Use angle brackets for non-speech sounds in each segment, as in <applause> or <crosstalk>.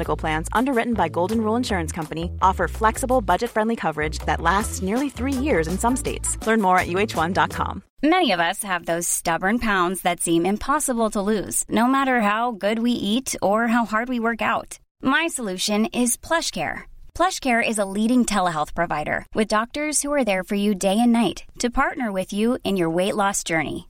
Medical Plans, underwritten by Golden Rule Insurance Company, offer flexible, budget friendly coverage that lasts nearly three years in some states. Learn more at uh1.com. Many of us have those stubborn pounds that seem impossible to lose, no matter how good we eat or how hard we work out. My solution is PlushCare. PlushCare is a leading telehealth provider with doctors who are there for you day and night to partner with you in your weight loss journey.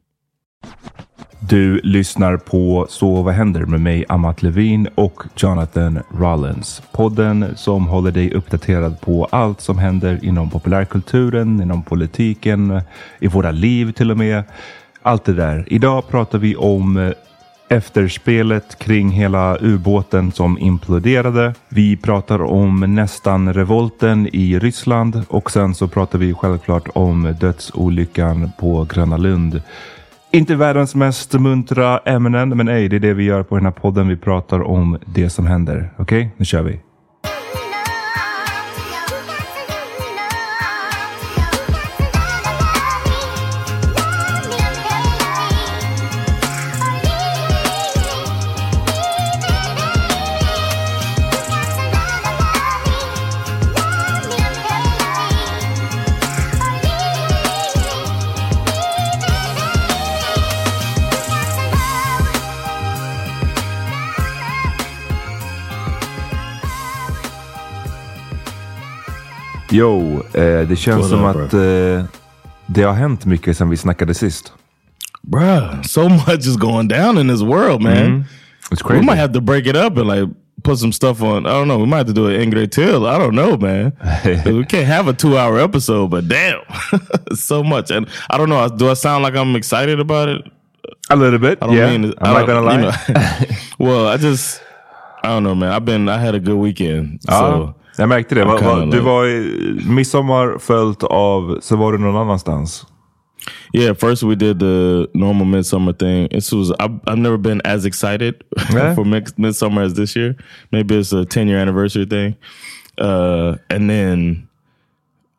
Du lyssnar på Så vad händer med mig, Amat Levin och Jonathan Rollins. Podden som håller dig uppdaterad på allt som händer inom populärkulturen, inom politiken, i våra liv till och med. Allt det där. Idag pratar vi om eh, efterspelet kring hela ubåten som imploderade. Vi pratar om nästan revolten i Ryssland och sen så pratar vi självklart om dödsolyckan på Gröna Lund. Inte världens mest muntra ämnen, men ej, det är det vi gör på den här podden. Vi pratar om det som händer. Okej, okay? nu kör vi. Jo, eh, det känns som att eh, det har hänt mycket sen vi snackade sist. Bruh, so much is going down in this world man. Mm. It's crazy. We might have to break it up and like put some stuff on. I don't know. We might have to do an Ingrid Till. I don't know, man. <laughs> we can't have a two hour episode, but damn, <laughs> so much. And I don't know. Do I sound like I'm excited about it? A little bit. I don't yeah. mean. I'm I not gonna you lie. know. <laughs> well, I just. I don't know, man. I've been. I had a good weekend. Ja, So jag märkte det. Va, va, du var i midsommar följt av, så var du någon annanstans. Yeah, first we did the normal midsummer thing. This was I've, I've never been as excited <laughs> Yeah? for mix, midsummer as this year. Maybe it's a ten year anniversary thing. Uh, and then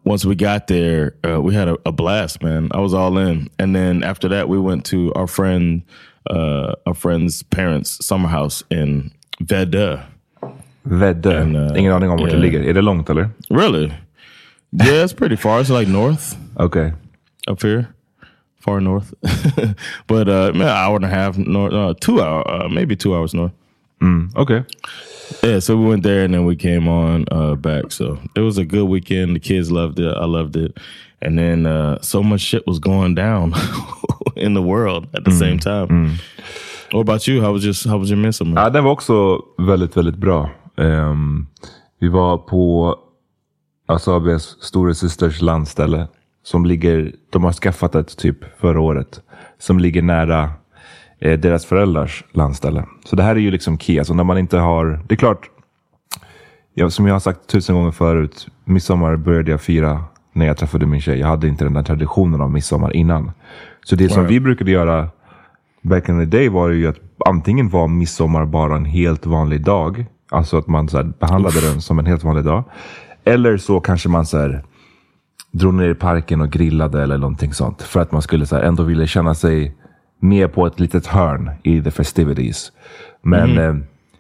once we got there, uh, we had a, a blast, man. I was all in. And then after that, we went to our friend, uh, our friend's parents' summer house in Vedö. Väddö. And, uh, Ingen aning om vart det ligger. Är det långt eller? Really? Yeah, it's pretty far. It's like north Okej. up here far north, <laughs> but uh, an hour and a half north, uh, two hour, uh, maybe two hours north. Okej. Yeah, so we went there and then we came on uh, back. So it was a good weekend. The kids loved it. I loved it. And then uh, so much shit was going down <laughs> in the world at the same time. What about you? How was just how was your midsummer? Ja, den var också väldigt, väldigt bra. Ehm, vi var på Asabias storasysters landställe. Som ligger, de har skaffat ett typ förra året. Som ligger nära eh, deras föräldrars landställe. Så det här är ju liksom key. Alltså när man inte har, det är klart. Ja, som jag har sagt tusen gånger förut. Midsommar började jag fira när jag träffade min tjej. Jag hade inte den där traditionen av midsommar innan. Så det som Right. vi brukade göra back in the day var ju att antingen var midsommar bara en helt vanlig dag. Alltså att man så behandlade den som en helt vanlig dag. Eller så kanske man så här, drog ner i parken och grillade eller någonting sånt. För att man skulle så här, ändå ville känna sig med på ett litet hörn i the festivities. Men eh,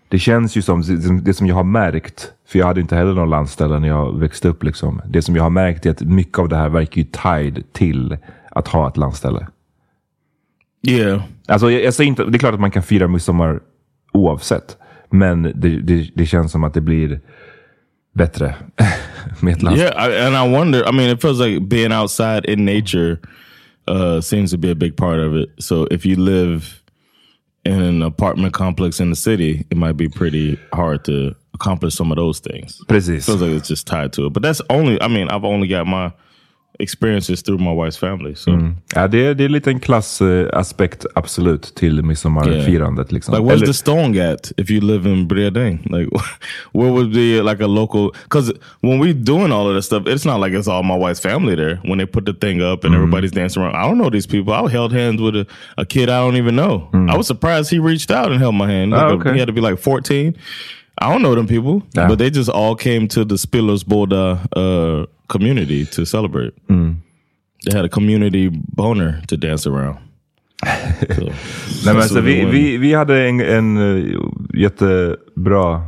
det känns ju som, det- det som jag har märkt, för jag hade inte heller någon landställe när jag växte upp. Liksom. Det som jag har märkt är att mycket av det här verkar ju tied till att ha ett landställe. yeah, Alltså, jag, jag säger inte, det är klart att man kan fira midsommar oavsett. Men det, det, det känns som att det blir bättre <laughs> med ett landställe. yeah. I, and I wonder. I mean, it feels like being outside in nature uh, seems to be a big part of it. So if you live in an apartment complex in the city, it might be pretty hard to accomplish some of those things. Precis. feels like it's just tied to it. But that's only. I mean, I've only got my experiences through my wife's family. So, mm. Ja, det, är, det är lite en klassaspekt absolut till midsommarfirandet. Liksom. like, where's Eller- the stone at if you live in Bredeng? Like, <laughs> where would be like a local? Because when we doing all of this stuff, it's not like it's all my wife's family there. When they put the thing up and mm. everybody's dancing around, I don't know these people. I held hands with a, a kid I don't even know. Mm. I was surprised he reached out and held my hand. Like Oh, a- okay. he had to be like fourteen. I don't know them people, Yeah. but they just all came to the Spillers Boda uh, community to celebrate. They had a community boner to dance around. <laughs> So, Nej, men alltså, vi, vi, vi hade en, en eh, jättebra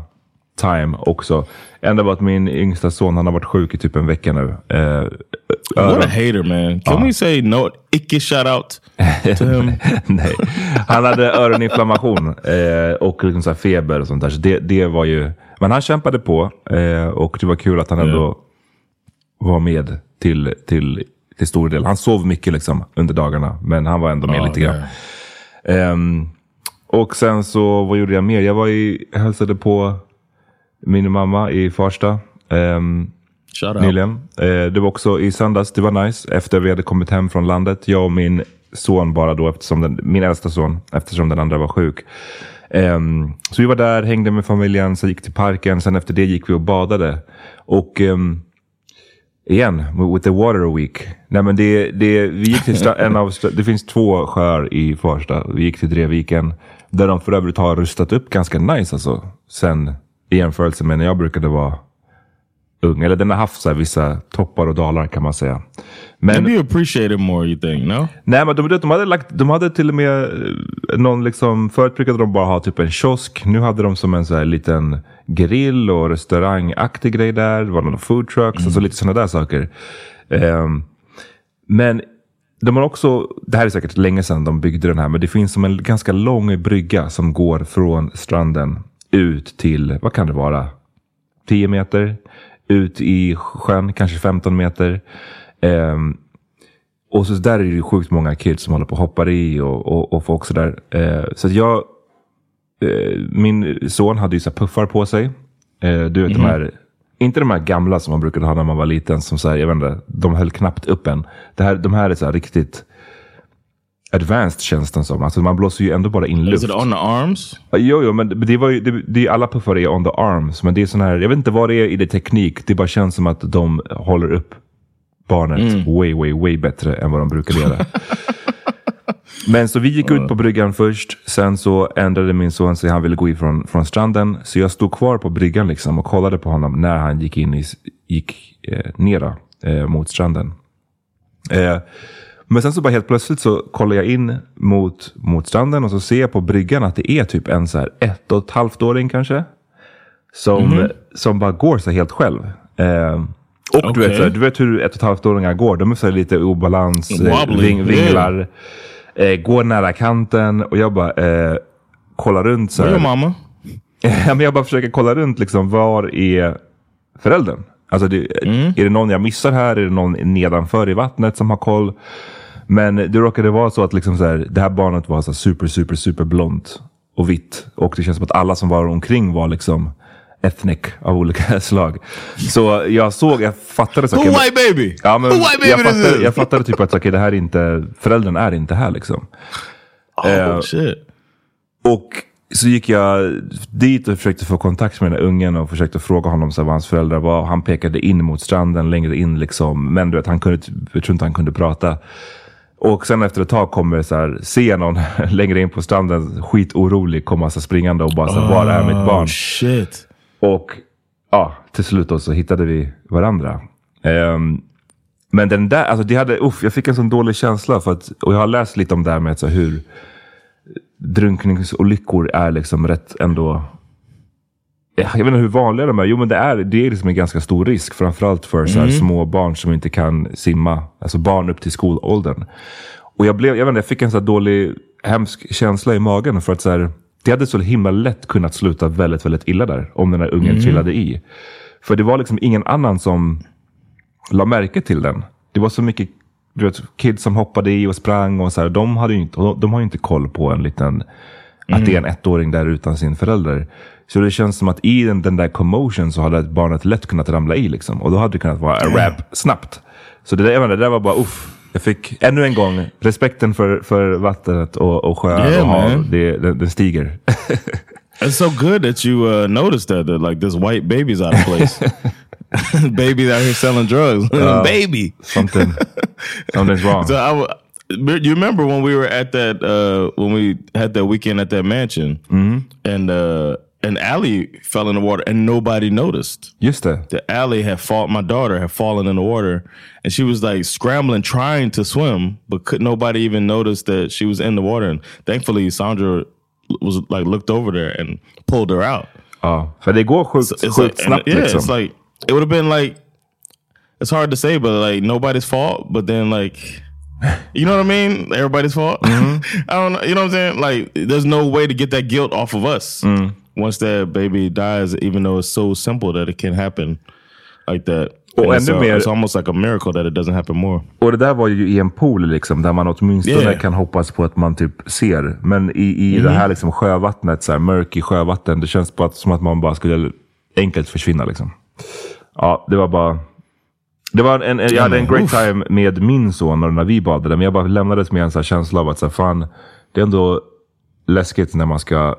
time också. Enda var att min yngsta son han har varit sjuk i typ en vecka nu. Eh, What a hater, man. Can we say no? Icke shout out to <laughs> him. Nej. Han hade öroninflammation eh, och liksom så feber och sånt där. Så det, det var ju, men han kämpade på eh, och det var kul att han ändå var med till, till, till stor del. Han sov mycket liksom under dagarna, men han var ändå med Oh, lite grann. yeah. Ehm, och sen så, vad gjorde jag mer? Jag var i, hälsade på min mamma i Farsta. out. Nyligen. Eh, det var också i söndags, det var nice. Efter vi hade kommit hem från landet. Jag och min son bara då, eftersom den, min äldsta son, eftersom den andra var sjuk. Ehm, så vi var där, hängde med familjen, sen gick till parken. Sen efter det gick vi och badade. Och ehm, igen, with the water week. Nej, men det, det, vi gick till <laughs> en av, det finns två sjöar i Farsta. Vi gick till Drevviken. Där de för övrigt har rustat upp ganska nice alltså. Sen i jämförelse med när jag brukade vara ung. Eller den har haft så vissa toppar och dalar kan man säga. Men, Maybe you appreciate it more, you think? No? nej, men de, de, hade lagt, de hade till och med eh, någon liksom, förut brukade de bara ha typ en kiosk. Nu hade de som en så här liten grill och restaurangaktig grej där. Det var några food trucks, alltså lite sådana där saker. Ehm, men de har också, det här är säkert länge sedan de byggde den här, men det finns som en ganska lång brygga som går från stranden ut till, vad kan det vara? 10 meter. Ut i sjön, kanske 15 meter. Ehm, och så där är det ju sjukt många kids som håller på och hoppar i och, och, och folk sådär. Eh, så att jag, eh, min son hade ju så puffar på sig. Eh, du vet de här, inte de här gamla som man brukade ha när man var liten. Som så här, jag vet inte, de höll knappt upp en. Det här, de här är så här riktigt advanced känns den som. Alltså man blåser ju ändå bara in luft. Is it on the arms? Jo, jo, men det var ju, det, det, alla puffar är on the arms. Men det är sån här, jag vet inte vad det är i det teknik. Det bara känns som att de håller upp barnet way, way, way bättre än vad de brukar göra. <laughs> men så vi gick ut på bryggan först. Sen så ändrade min son sig. Han ville gå ifrån från stranden. Så jag stod kvar på bryggan liksom och kollade på honom när han gick in i, gick eh, nera eh, mot stranden. Eh, men sen så bara helt plötsligt så kollar jag in mot, mot stranden och så ser jag på bryggan att det är typ en så här ett och ett halvt åring kanske. Som, som bara går så helt själv. Eh, Och du, vet, så här, du vet hur ett och ett halvt åringar går. De är så lite obalans, eh, Wobbly, ving, vinglar, eh, går nära kanten och jag bara eh, kollar runt. Så här. <laughs> Ja, men jag bara försöker kolla runt, liksom, var är föräldern? Alltså, det, Är det någon jag missar här? Är det någon nedanför i vattnet som har koll? Men det råkade vara så att liksom så här, det här barnet var så super, super, super blont och vitt. Och det känns som att alla som var omkring var liksom ethnic av olika <laughs> slag. Så jag såg, jag fattade så Who okej, men- white baby? Ja, men Who white baby jag, fattade, jag fattade typ att okej, det här är inte, föräldern är inte här liksom. Oh <laughs> shit. Och så gick jag dit och försökte få kontakt med den där ungen och försökte fråga honom så här, vad hans föräldrar var. Han pekade in mot stranden längre in liksom. Men du vet, han kunde, jag tror inte han kunde prata. Och sen efter ett tag kommer så här, se någon <laughs> längre in på stranden skitorolig komma så springande och bara så här, var är mitt barn? Oh shit. Och ja, till slut då så hittade vi varandra. Ehm, men den där, alltså det hade, uff, jag fick en sån dålig känsla. För att, och jag har läst lite om det här med så här, hur drunkningsolyckor är liksom rätt ändå... Ja, Jag vet inte hur vanliga de är. Jo men det är, det är liksom en ganska stor risk. Framförallt för så här, små barn som inte kan simma. Alltså barn upp till skolåldern. Och jag, blev, jag, vet inte, jag fick en så dålig, hemsk känsla i magen. För att så här, det hade så himla lätt kunnat sluta väldigt, väldigt illa där. Om den här ungen trillade i. För det var liksom ingen annan som la märke till den. Det var så mycket du vet, kids som hoppade i och sprang. och så här, de, hade ju inte, de, de har ju inte koll på en liten, att det är en ettåring där utan sin förälder. Så det känns som att i den, den där commotion så hade barnet lätt kunnat ramla i. Liksom. Och då hade det kunnat vara en rap snabbt. Så det där, det där var bara uff. Jag fick ännu en gång respekten för, för vattnet och, och sjöar Yeah, och hav. Det, den, den stiger. <laughs> It's so good that you uh, noticed that that like this white baby's out of place. <laughs> <laughs> Baby's out here selling drugs. <laughs> Baby. Something, something's <laughs> wrong. So I w- you remember when we were at that uh, when we had that weekend at that mansion, and uh, and Allie fell in the water and nobody noticed. Just det. The Allie had fought My daughter had fallen in the water, and she was like scrambling, trying to swim, but could nobody even notice that she was in the water. And thankfully, Sandra was like looked over there and pulled her out. Ja, för det går sjukt, It's like, and yeah, it's like it would have been like it's hard to say, but like nobody's fault. But then like <laughs> you know what I mean? Everybody's fault. <laughs> I don't know. You know what I'm saying? Like there's no way to get that guilt off of us once that baby dies, even though it's so simple that it can happen like that. Och And it's, ännu uh, mer- it's almost like a miracle that it doesn't happen more. Och det där var ju i en pool liksom, där man åtminstone Yeah. kan hoppas på att man typ ser. Men i, i det här liksom sjövattnet, så här, mörk i sjövatten, det känns bara som att man bara skulle enkelt försvinna. Liksom. Ja, det var bara... Det var en, en, jag hade en great time med min son när- vi badade, men jag bara lämnades med en så känsla av att så här, fan, det är ändå läskigt när man ska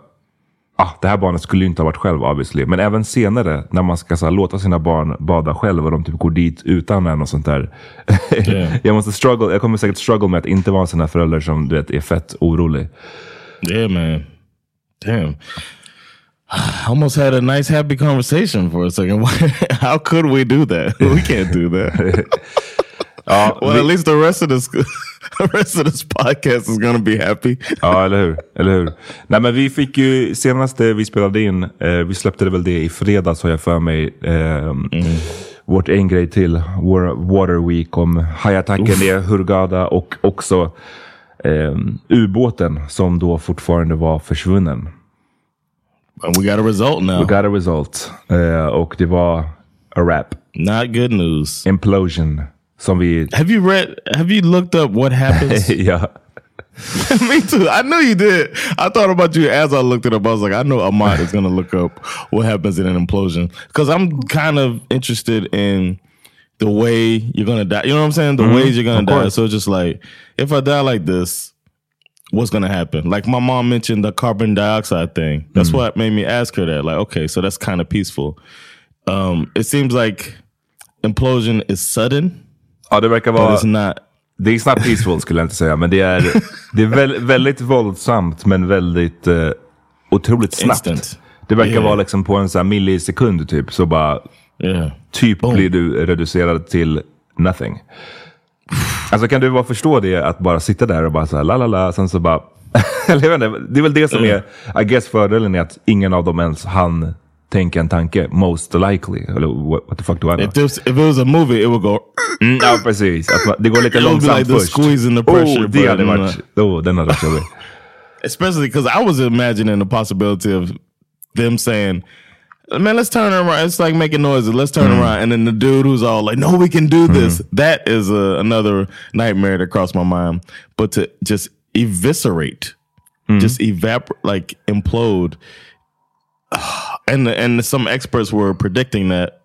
ah, det här barnet skulle ju inte ha varit själv obviously. Men även senare när man ska så här, låta sina barn bada själv och de typ går dit utan en och sånt där. <laughs> Yeah. jag måste struggle, jag kommer säkert struggle med att inte vara en sån här förälder som du vet är fett orolig. Yeah, man. Damn. Almost had a nice, happy conversation for a second. <laughs> How could we do that? <laughs> We can't do that. <laughs> Ja, Well, vi, at least the rest of this, the rest of this podcast is gonna be happy. ja eller hur? Eller hur? Nej men vi fick ju senaste vi spelade in, eh, vi släppte det väl det i fredags har jag för mig. Eh, Vårt en grej till, War, Water Week om hajattacken i Hurghada och också eh, ubåten som då fortfarande var försvunnen. And we got a result now. We got a result. Eh, och det var a rap. Not good news. Implosion. Som vi... <laughs> Have you read? Have you looked up what happens? <laughs> ja. <laughs> Me too. I knew you did. I thought about you as I looked it up. I was like, I know Ahmad is going to look up what happens in an implosion because I'm kind of interested in the way you're going to die. You know what I'm saying? The ways you're going to die. So it's just like, if I die like this, what's going to happen? Like my mom mentioned the carbon dioxide thing. That's Mm. what made me ask her that. Like, okay, so that's kind of peaceful. Um, it seems like implosion is sudden, ja, det verkar vara... it's not. Det är snabbt peaceful skulle jag inte säga, men det är, det är väl, väldigt våldsamt men väldigt uh, otroligt snabbt. Instant. Det verkar Yeah. vara liksom på en här millisekund typ, så bara Yeah. typ blir du reducerad till nothing. Alltså kan du bara förstå det, att bara sitta där och bara så här, la la la, sen så bara... <laughs> Eller jag vet inte, det är väl det som är, I guess fördelen är att ingen av dem ens hann tänka en tanke. Most likely. Eller what, what the fuck do I know? If, this, if it was a movie, it would go. Mm, ja, precis. Att det går lite långsamt like först. squeeze and the pressure, oh, det hade varit... Oh, den hade varit jobbig. Especially because I was imagining the possibility of them saying, "Man, let's turn around." It's like making noises. Let's turn around, and then the dude who's all like, "No, we can do this." That is uh, another nightmare that crossed my mind. But to just eviscerate, just evaporate, like implode, <sighs> and and some experts were predicting that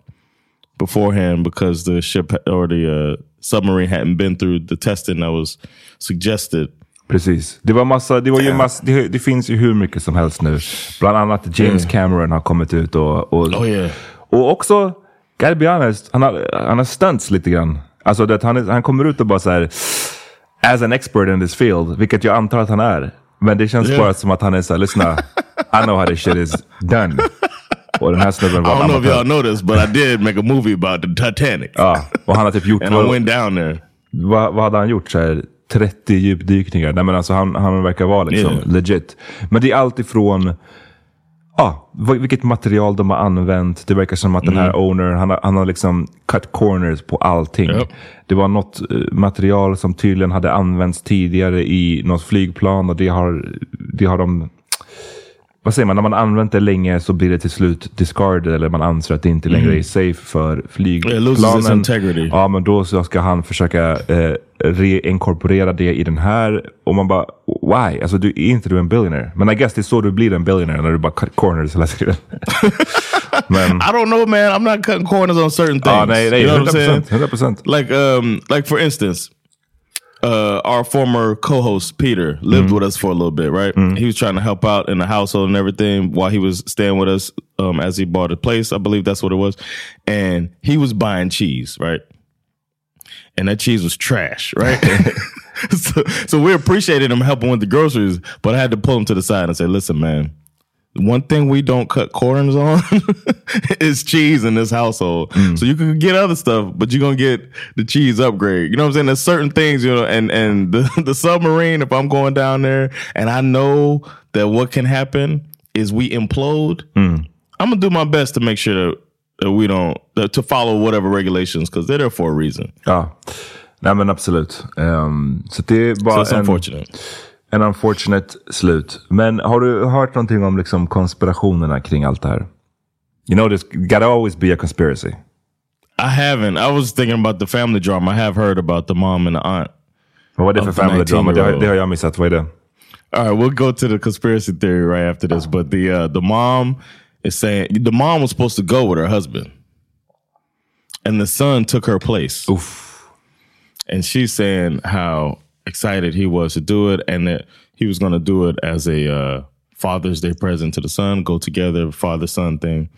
beforehand because the ship or the uh, submarine hadn't been through the testing that was suggested. Precis. Det var massa, det var ju massa, det, det finns ju hur mycket som helst nu. Bland annat James Cameron har kommit ut och... Och, Oh, yeah. och också, gotta be honest, han har, han har stunts lite grann. Alltså det, han, han kommer ut och bara så här, as an expert in this field, vilket jag antar att han är. Men det känns Yeah. bara som att han är såhär, lyssna, I know how this shit is done. Och den här snubben I var don't en know if amatör. y'all know this, but I did make a movie about the Titanic. Ja, och han har typ gjort... And I went down there. vad, vad hade han gjort? Så här, 30 djupdykningar. Nej, men alltså, han, han verkar vara liksom Yeah. legit. Men det är allt ifrån ja, vad- vilket material de har använt. Det verkar som att den här owner, han har, han har liksom cut corners på allting. Japp. Det var något eh, material som tydligen hade använts tidigare i något flygplan och det har, det har de vad säger man, när man använt det länge så blir det till slut discarded eller man anser att det inte längre är safe för It loses its flygplanen. integrity. Ja, men då så ska han försöka eh, reinkorporera det i den här. Och man bara, why? Alltså du, är inte du en billionaire? Men I guess det är så du blir en billionaire när du bara cut corners hela tiden. <laughs> men, I don't know, man. I'm not cutting corners on certain things. ja, nej, nej, you know what I'm 100%. saying? 100%. Like, um, like for instance, uh, our former co-host Peter lived with us for a little bit, right? He was trying to help out in the household and everything while he was staying with us um, as he bought a place. I believe that's what it was, and he was buying cheese, right? And that cheese was trash, right? <laughs> <laughs> so, so we appreciated him helping with the groceries, but I had to pull him to the side and say, "Listen, man." One thing we don't cut corners on <laughs> is cheese in this household. Mm. So you can get other stuff, but you're gonna get the cheese upgrade. You know what I'm saying? There's certain things, you know, and and the, the submarine, if I'm going down there and I know that what can happen is we implode, mm. I'm gonna do my best to make sure that we don't to follow whatever regulations because they're there for a reason. Ja, nej men absolut. Ehm, så det är So bara it's en, unfortunate. en unfortunate slut. Men har du hört någonting om liksom konspirationerna kring allt det här? You know, there's gotta always be a conspiracy. I haven't. I was thinking about the family drama. I have heard about the mom and the aunt. Vad var det för family drama? Det har, 19-year-old. det har jag missat. Vad är det? All right, we'll go to the conspiracy theory right after this. But the uh, the mom is saying the mom was supposed to go with her husband, and the son took her place. Uff. And she's saying how excited he was to do it, and that he was going to do it as a uh, Father's Day present to the son, go together, father son thing.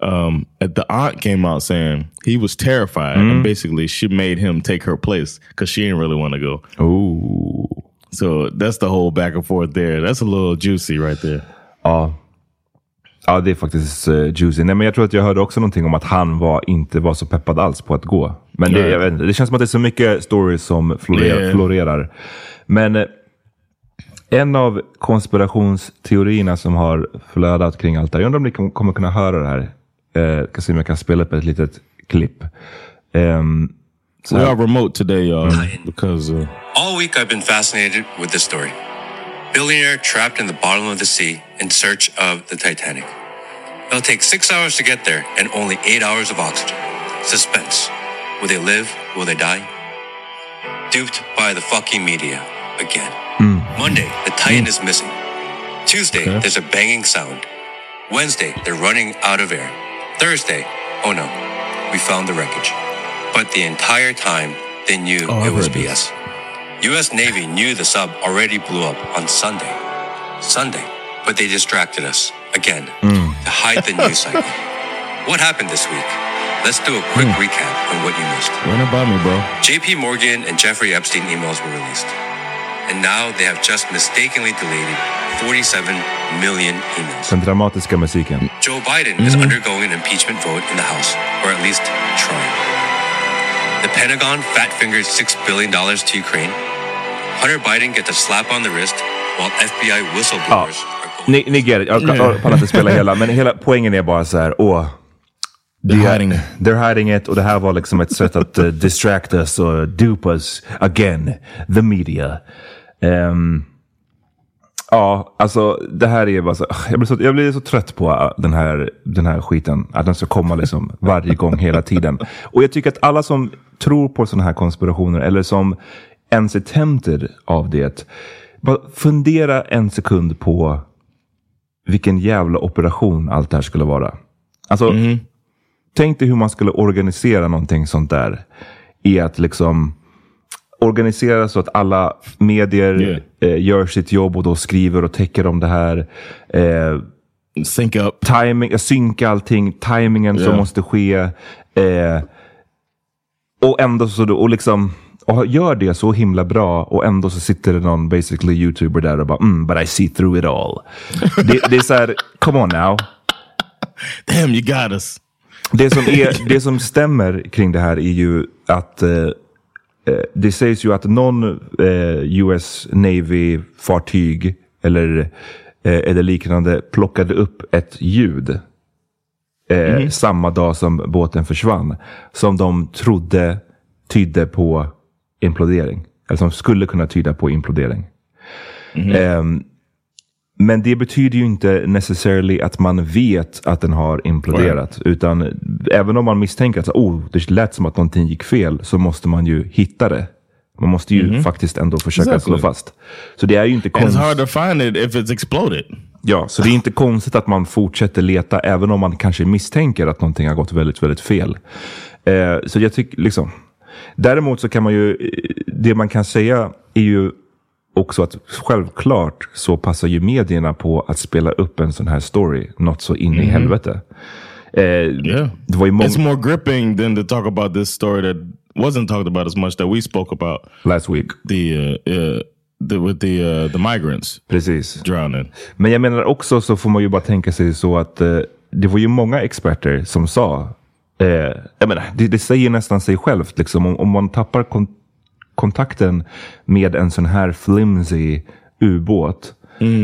Um, the aunt came out saying he was terrified, and basically she made him take her place because she didn't really want to go. Ooh. So that's the whole back and forth there. That's a little juicy right there. Ja. Ja, det är faktiskt uh, juicy. Nej, men jag tror att jag hörde också någonting om att han var, inte var så peppad alls på att gå. Men det, vet inte, det känns som att det är så mycket stories som florerar. Yeah. florerar. Men eh, en av konspirationsteorierna som har flödat kring allt det här. Jag undrar om ni kom- kommer kunna höra det här. Uh, ska se om jag kan spela upp ett litet klipp. Ehm, så We are remote today, y'all, because uh, All week I've been fascinated with this story. Billionaire trapped in the bottom of the sea in search of the Titanic. It'll take six hours to get there and only eight hours of oxygen. Suspense. Will they live? Will they die? Duped by the fucking media again. Hmm. Monday, the Titan is missing. Tuesday, Okay. there's a banging sound. Wednesday, they're running out of air. Thursday, oh no, we found the wreckage. But the entire time, they knew Oh, it was BS. this. U.S. Navy knew the sub already blew up on Sunday. Sunday, but they distracted us again hmm. to hide the news cycle. <laughs> What happened this week? Let's do a quick hmm. recap on what you missed. run by me, bro. JP Morgan and Jeffrey Epstein emails were released. And now they have just mistakenly deleted 47 million emails. Den dramatiska musiken. Joe Biden is hmm. undergoing an impeachment vote in the House, or at least trying. The Pentagon fat fingered $6 billion to Ukraine. Hunter Biden gets a slap on the wrist while FBI whistleblowers are going Ni, ni get it. Jag Yeah. pallar inte spela hela, men hela poängen är bara så här, åh. They're hiding it. They're hiding it och det här var liksom ett sätt att uh, distract us och dupe us again. The media. Ehm, ja, alltså det här är bara så, jag blir så, jag blir så trött på uh, den här, den här skiten. Att den ska komma liksom <laughs> varje gång hela tiden. Och jag tycker att alla som tror på sådana här konspirationer eller som ens är tempted av det. Bara fundera en sekund på vilken jävla operation allt det här skulle vara. Alltså, tänk dig hur man skulle organisera någonting sånt där. I att liksom organisera så att alla medier eh, gör sitt jobb och då skriver och täcker om det här. Eh, Sync up. timing, synka allting, timingen som Ja. måste ske. Eh, och ändå så och liksom och gör det så himla bra och ändå så sitter det någon basically youtuber där och bara mm, but I see through it all. <laughs> det, det är så här, come on now. Damn, you got us. Det som, är, <laughs> det som stämmer kring det här är ju att eh, eh, det sägs ju att någon eh, US Navy-fartyg eller, eh, eller liknande plockade upp ett ljud eh, samma dag som båten försvann. Som de trodde tydde på implodering. Eller som skulle kunna tyda på implodering. Ehm, men det betyder ju inte necessarily att man vet att den har imploderat. Utan även om man misstänker att oh, det lät som att någonting gick fel så måste man ju hitta det. Man måste ju faktiskt ändå försöka Exactly. slå fast. Så det är ju inte And it's konstigt. hard to find it if it's exploded. Ja, så det är inte konstigt att man fortsätter leta även om man kanske misstänker att någonting har gått väldigt, väldigt fel. Eh, så jag tycker liksom. Däremot så kan man ju, eh, det man kan säga är ju också att självklart så passar ju medierna på att spela upp en sån här story något så in i helvete. Eh, Yeah. Det var ju många, It's more gripping than to talk about this story that wasn't talked about as much that we spoke about last week. the uh, uh the with the uh, the migrants Precis. drowning. Men jag menar också så får man ju bara tänka sig så att eh, det var ju många experter som sa, eh, jag menar, det, det säger nästan sig självt, liksom, om, om man tappar kon kontakten med en sån här flimsy ubåt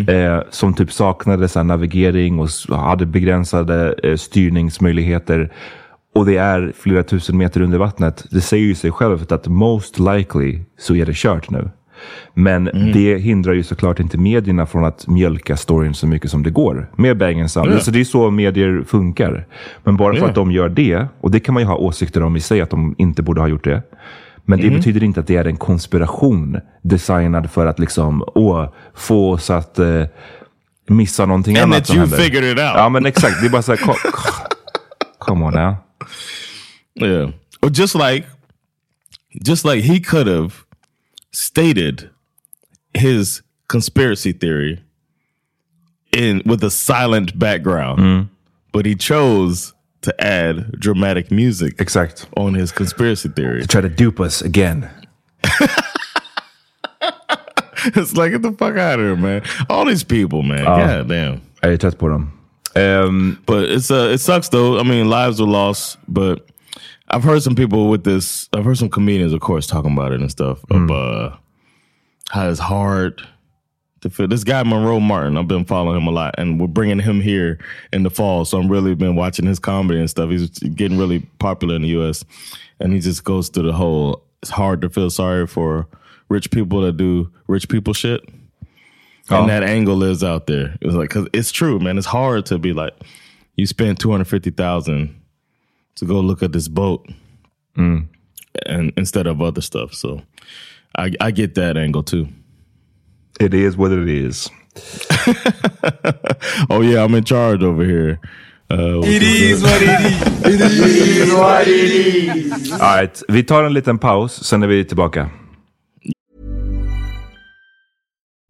eh, som typ saknade så navigering och hade begränsade eh, styrningsmöjligheter och det är flera tusen meter under vattnet. Det säger ju sig självt att most likely så är det kört nu. Men det hindrar ju såklart inte medierna från att mjölka storyn så mycket som det går. Med Bang Sound. Ja. Så det är så medier funkar. Men bara för Ja. att de gör det, och det kan man ju ha åsikter om i sig att de inte borde ha gjort det. Men det betyder inte att det är en konspiration designad för att liksom, åh, få oss att eh, missa någonting And annat that som you händer. figured it out. Ja men exakt, det är bara så här, kom, come on now. Yeah. Or just like just like he could have stated his conspiracy theory in with a silent background. But he chose to add dramatic music exact. on his conspiracy theory. To try to dupe us again. <laughs> it's like get the fuck out of here, man. All these people, man. God damn. Jag är trött på dem. Ehm, But it's uh it sucks though. I mean, lives were lost, but I've heard some people with this. I've heard some comedians, of course, talking about it and stuff. Of uh, how it's hard This guy Monroe Martin, I've been following him a lot, and we're bringing him here in the fall. So I'm really been watching his comedy and stuff. He's getting really popular in the U.S. And he just goes through the whole. It's hard to feel sorry for rich people that do rich people shit. And oh. that angle is out there. It's like because it's true, man. It's hard to be like, you spent two hundred fifty thousand to go look at this boat, mm. and instead of other stuff. So, I I get that angle too. It is what it is. <laughs> Oh yeah, I'm in charge over here. Uh, It is what it is. <laughs> It is what it is. All right, vi tar en liten paus, sen är vi tillbaka.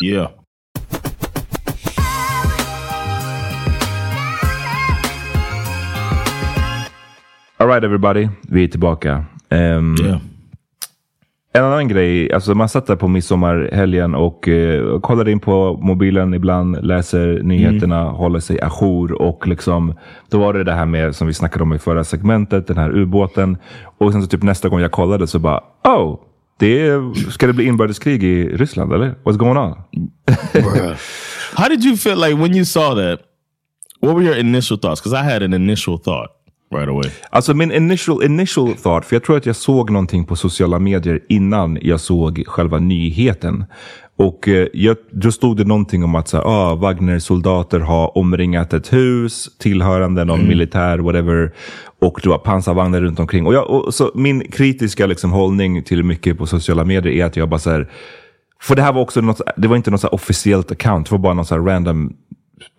Yeah. Alright everybody, vi är tillbaka. Um, Yeah. En annan grej, alltså man satt där på midsommarhelgen och uh, kollade in på mobilen ibland, läser nyheterna, håller sig ajour och liksom då var det det här med som vi snackade om i förra segmentet, den här ubåten. Och sen så typ nästa gång jag kollade så bara, oh, det är, ska det bli inbördeskrig i Ryssland eller? What's going on? How did you feel like when you saw that? What were your initial thoughts? Because I had an initial thought right away. Alltså min initial, initial thought, för jag tror att jag såg någonting på sociala medier innan jag såg själva nyheten. Och eh, jag, då stod det någonting om att så ah, Wagner-soldater har omringat ett hus tillhörande någon militär, whatever. Och det var pansarvagnar runt omkring. Och, jag, och så min kritiska liksom, hållning till mycket på sociala medier är att jag bara så här, för det här var också något, det var inte något så officiellt account, det var bara någon så här random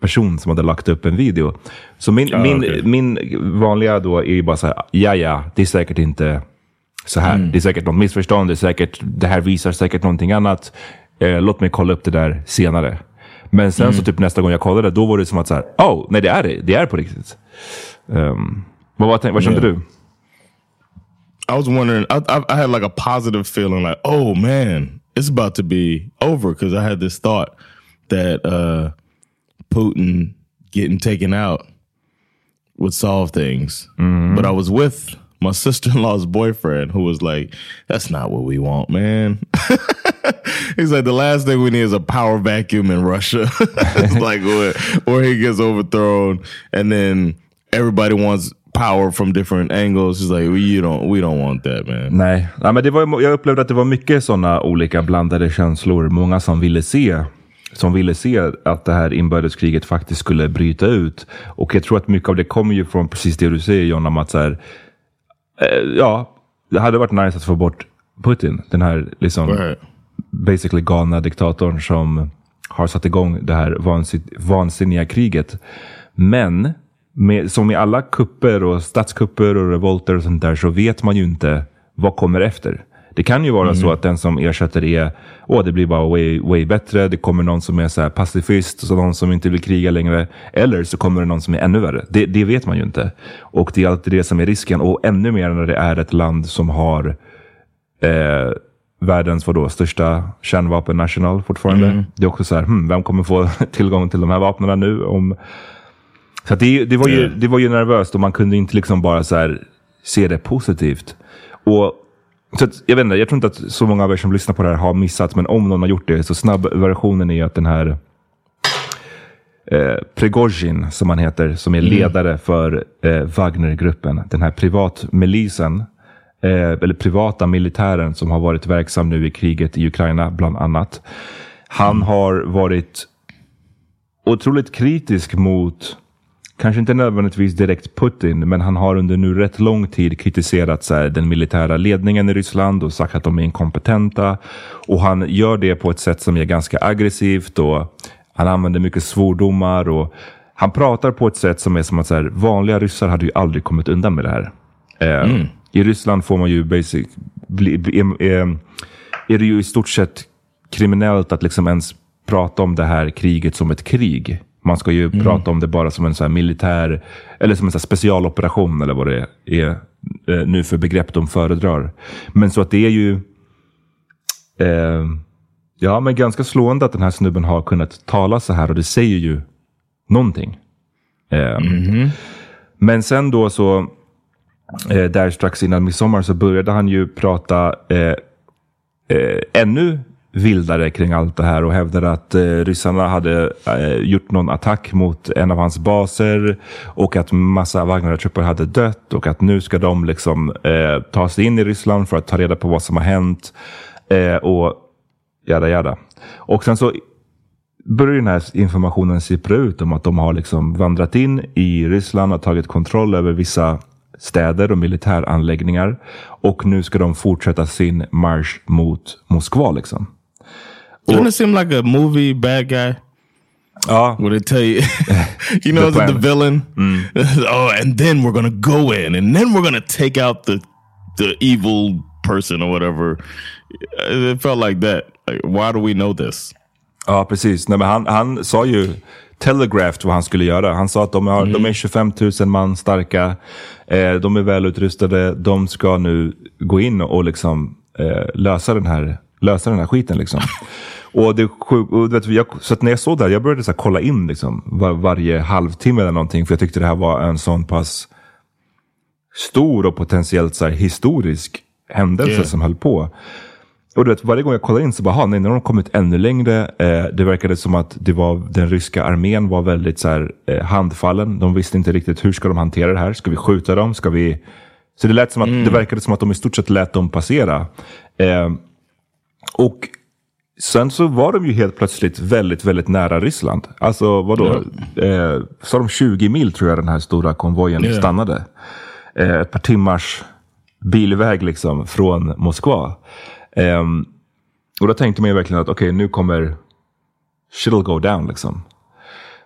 person som hade lagt upp en video. Så min, Ja, min, okej. min vanliga då är ju bara så här, ja ja, det är säkert inte så här. Det är säkert något missförstånd, det, är säkert, det här visar säkert någonting annat. Eh, låt mig kolla upp det där senare. Men sen så typ nästa gång jag kollade, då var det som att så här, oh, nej det är det, det är på riktigt. Um, vad, vad, vad kände Yeah. du? I was wondering. I, I, I had like a positive feeling, like, oh man, it's about to be over. Because I had this thought that uh, Putin getting taken out would solve things. Mm-hmm. But I was with my <laughs> sister in law's boyfriend, who was like, "That's not what we want, man." <laughs> He's like, "The last thing we need is a power vacuum in Russia." <laughs> it's like, where, where he gets overthrown, and then everybody wants power from different angles. He's like, "You don't, we don't want that, man." Nej, Nej men det var, jag upplevde att det var mycket sådana olika blandade känslor. Många som ville se som ville se att det här inbördeskriget faktiskt skulle bryta ut. Och jag tror att mycket av det kommer ju från precis det du säger John, om att så här, eh, ja, det hade varit nice att få bort Putin. Den här liksom Right. basically galna diktatorn som har satt igång det här vansin vansinniga kriget. Men med, som i alla kupper och statskupper och revolter och sånt där så vet man ju inte vad kommer efter. Det kan ju vara så att den som ersätter är, åh det blir bara way, way bättre. Det kommer någon som är så här pacifist, så någon som inte vill kriga längre. Eller så kommer det någon som är ännu värre. Det, det vet man ju inte. Och det är alltid det som är risken. Och ännu mer när det är ett land som har eh, världens vadå, största kärnvapennational fortfarande. Det är också så här, hmm, vem kommer få <laughs> tillgång till de här vapnen nu? Om... Så det, det, var ju, det var ju nervöst och man kunde inte liksom bara så se det positivt. Och så att, jag vet inte, jag tror inte att så många av er som lyssnar på det här har missat, men om någon har gjort det så snabb versionen är att den här eh, Prigozjin, som han heter, som är ledare för eh, Wagnergruppen, den här privatmilisen, eh, eller privata militären som har varit verksam nu i kriget i Ukraina, bland annat. Han har varit otroligt kritisk mot, kanske inte nödvändigtvis direkt Putin, men han har under nu rätt lång tid kritiserat så här, den militära ledningen i Ryssland och sagt att de är inkompetenta. Och han gör det på ett sätt som är ganska aggressivt och han använder mycket svordomar och han pratar på ett sätt som är som att så här, vanliga ryssar hade ju aldrig kommit undan med det här. Eh, I Ryssland får man ju basic, bli, bli, eh, är det ju i stort sett kriminellt att liksom ens prata om det här kriget som ett krig. Man ska ju prata om det bara som en så militär, eller som en så specialoperation eller vad det är eh, nu för begrepp de föredrar. Men så att det är ju eh, ja, men ganska slående att den här snubben har kunnat tala så här och det säger ju någonting. Eh, Men sen då så, eh, där strax innan midsommar så började han ju prata eh, eh, ännu vildare kring allt det här och hävdade att eh, ryssarna hade eh, gjort någon attack mot en av hans baser och att massa Wagner-trupper hade dött och att nu ska de liksom eh, ta sig in i Ryssland för att ta reda på vad som har hänt eh, och jada jada. Och sen så börjar den här informationen sippra ut om att de har liksom vandrat in i Ryssland och tagit kontroll över vissa städer och militäranläggningar. Och nu ska de fortsätta sin marsch mot Moskva. Liksom. Doesn't it seem like a movie bad guy? Ja. Where they tell you, <laughs> you know, The the, villain. <laughs> oh, and then we're gonna go in, and then we're gonna take out the the evil person or whatever. It felt like that. Like, why do we know this? Ja, precis. Nej, men han, han sa ju telegraphed vad han skulle göra. Han sa att de, har, de är 25 000 man starka. Eh, de är välutrustade. De ska nu gå in och liksom eh, lösa, den här, lösa den här skiten. Liksom. och det, och, du vet, jag, så att när jag såg det här, jag började så kolla in liksom, var, varje halvtimme eller någonting. För jag tyckte det här var en sån pass stor och potentiellt så här, historisk händelse Yeah. som höll på. Och du vet, varje gång jag kollade in så bara, "Ha, nej, nu har de kommit ännu längre. Eh, det verkade som att det var, den ryska armén var väldigt så här, eh, handfallen. De visste inte riktigt hur ska de hantera det här. Ska vi skjuta dem? Ska vi... Så det, lät som att, det verkade som att de i stort sett lät dem passera. Eh, och sen så var de ju helt plötsligt väldigt, väldigt nära Ryssland. Alltså vadå? Eh, sa de 20 mil tror jag den här stora konvojen Ja. stannade. Eh, ett par timmars bilväg liksom från Moskva. Ehm, och då tänkte man ju verkligen att okej, nu kommer shit'll go down liksom.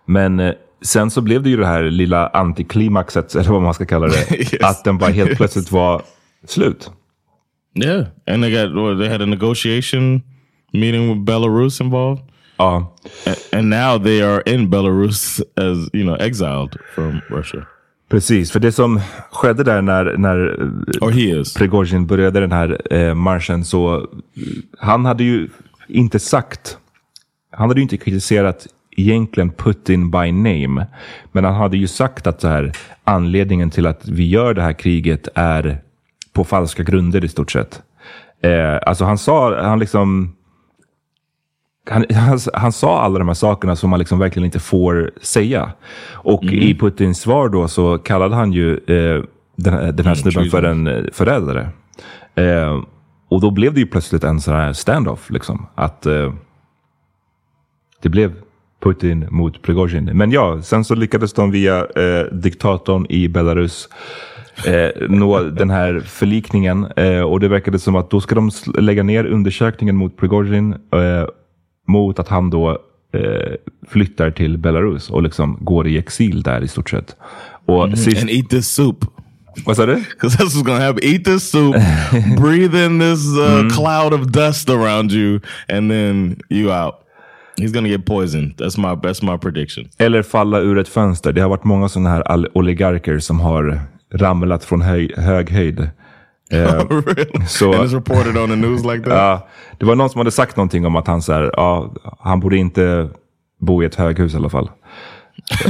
Men eh, sen så blev det ju det här lilla antiklimaxet, eller vad man ska kalla det. <laughs> Yes. Att den bara helt <laughs> plötsligt var slut. Yeah, and they got well, they had a negotiation meeting with Belarus involved. Ja, A- And now they are in Belarus as you know exiled from Russia. precis. För det som skedde där när, när Or he is. Prigozjin började den här eh, marschen så eh, han hade ju inte sagt, han hade ju inte kritiserat egentligen Putin by name. Men han hade ju sagt att så här, anledningen till att vi gör det här kriget är på falska grunder i stort sett. Eh, alltså han sa, han liksom, han, han, han sa alla de här sakerna som man liksom verkligen inte får säga. Och i Putins svar då så kallade han ju eh, den, här- den här snubben för en eh, förrädare. Eh, och då blev det ju plötsligt en sån här standoff. Liksom, att eh, det blev Putin mot Prigozjin. Men ja, sen så lyckades de via eh, diktatorn i Belarus eh, nå den här förlikningen. Eh, och det verkade som att då ska de lägga ner undersökningen mot Prigozjin eh, mot att han då eh, flyttar till Belarus och liksom går i exil där i stort sett. Och sist, And eat this soup. vad sa du? <laughs> Because that's what's gonna happen. Eat this soup, <laughs> breathe in this uh, cloud of dust around you, and then you out. He's gonna get poisoned. That's my that's my prediction. Eller falla ur ett fönster. Det har varit många sådana här oligarker som har ramlat från höj, hög höjd. <laughs> Eh, really? så- and it's reported on the news like that. <laughs> ja, det var någon som hade sagt någonting om att han, så här, ja, han borde inte bo i ett höghus i alla fall.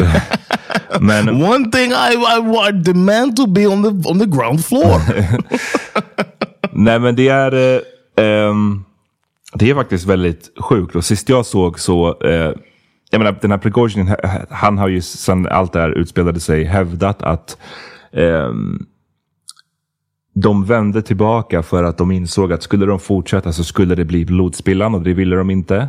<laughs> Men One thing I, I, I demand to be on the on the ground floor. Nej men det är eh, ehm, Det är faktiskt väldigt sjukt. Och sist jag såg så eh, Jag menar den här Prigozjin Han har ju sedan allt det här utspelade sig hävdat att de vände tillbaka för att de insåg att skulle de fortsätta så skulle det bli blodspillan och det ville de inte.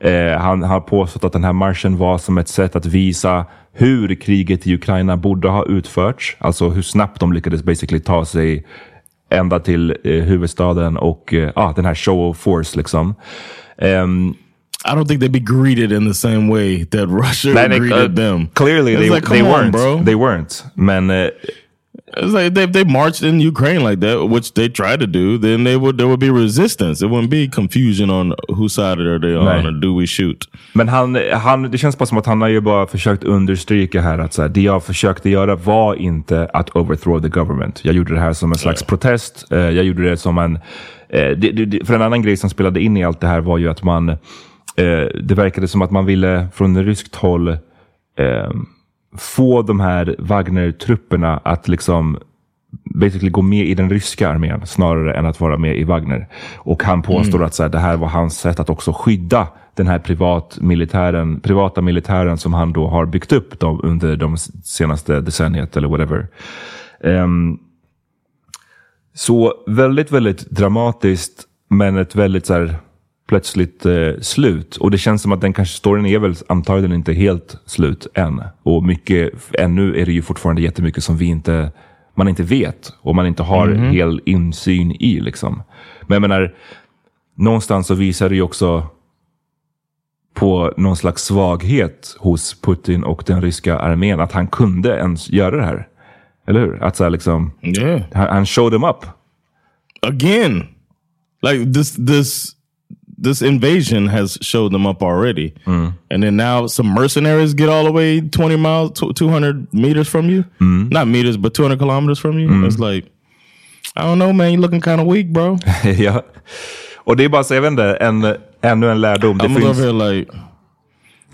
Eh, han har påstått att den här marschen var som ett sätt att visa hur kriget i Ukraina borde ha utförts. Alltså hur snabbt de lyckades basically ta sig ända till eh, huvudstaden och eh, ah, den här show of force liksom. Ehm, I don't think they'd be greeted in the same way that Russia greeted uh, them. Clearly they, like, they on, weren't. bro. They weren't. Men eh, It's like if they marched in Ukraine like that, which they tried to do, then they would there would be resistance. It wouldn't be confusion on whose side are they on Nej. or do we shoot. Men han, han, det känns bara som att han har ju bara försökt understryka här att så här, det jag försökte göra var inte att overthrow the government. Jag gjorde det här som en slags protest. Eh, jag gjorde det som en... Eh, för en annan grej som spelade in i allt det här var ju att man... Eh, det verkade som att man ville från ryskt håll få de här Wagner-trupperna att liksom basically gå med i den ryska armén snarare än att vara med i Wagner. Och han påstår att så här, det här var hans sätt att också skydda den här privat militären, privata militären som han då har byggt upp de, under de senaste decenniet eller whatever. Ehm, så väldigt, väldigt dramatiskt, men ett väldigt så här, plötsligt eh, slut. Och det känns som att den kanske storyn är väl antagligen inte helt slut än. Och mycket, ännu är det ju fortfarande jättemycket som vi inte, man inte vet och man inte har Mhm. hel insyn i. Liksom. Men jag menar, någonstans så visar det ju också på någon slags svaghet hos Putin och den ryska armén. Att han kunde ens göra det här. Eller hur? Att så här liksom, Yeah. han, han showed them up. Again. Like this this this invasion has showed them up already. Mm. And then now some mercenaries get all the way 20 miles, 200 meters from you. Mm. Not meters, but 200 kilometers from you. Mm. It's like, I don't know, man. You're looking kind of weak, bro. <laughs> ja. Och det är bara så, jag vet inte, en, ännu en lärdom. Det I'm over finns, here like,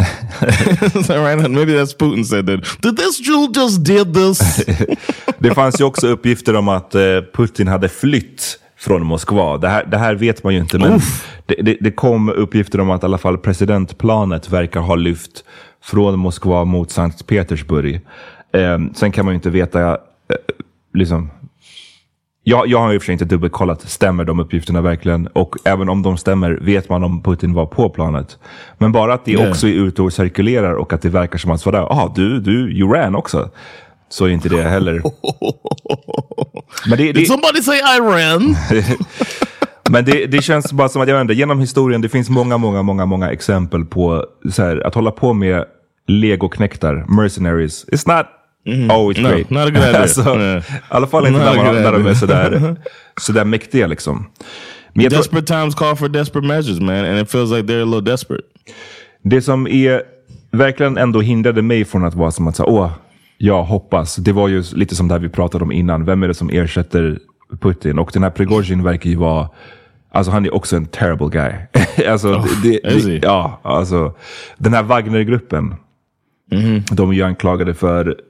<laughs> right, maybe that's Putin said that. Did this Jew just did this? <laughs> det fanns ju också uppgifter om att eh, Putin hade flytt från Moskva. Det här, det här vet man ju inte, men det, det, det kom uppgifter om att i alla fall presidentplanet verkar ha lyft från Moskva mot Sankt Petersburg. Eh, sen kan man ju inte veta, eh, liksom, jag, jag har i och för sig inte dubbelkollat, stämmer de uppgifterna verkligen? Och även om de stämmer, vet man om Putin var på planet? Men bara att det Yeah. också är ute och cirkulerar och att det verkar som att, sådär, ah, du, du, you ran också. Så är inte det heller. <laughs> Men det, Did det, somebody say I ran? <laughs> men det, det känns bara som att, jag inte, genom historien, det finns många, många, många, många exempel på så här, att hålla på med legoknektar, mercenaries. It's not always No, great. not a good idea. <laughs> alltså, Yeah. I alla fall inte när, man, när de är sådär, sådär mäktiga liksom. Men desperate times call for desperate measures, man. And it feels like they're a little desperate. det som är, verkligen ändå hindrade mig från att vara som att säga, åh, jag hoppas. Det var ju lite som det här vi pratade om innan. Vem är det som ersätter Putin? Och den här Prigozjin verkar ju vara, alltså han är också en terrible guy. <laughs> alltså, det, is det, he? ja, alltså, den här Wagnergruppen, de är ju anklagade för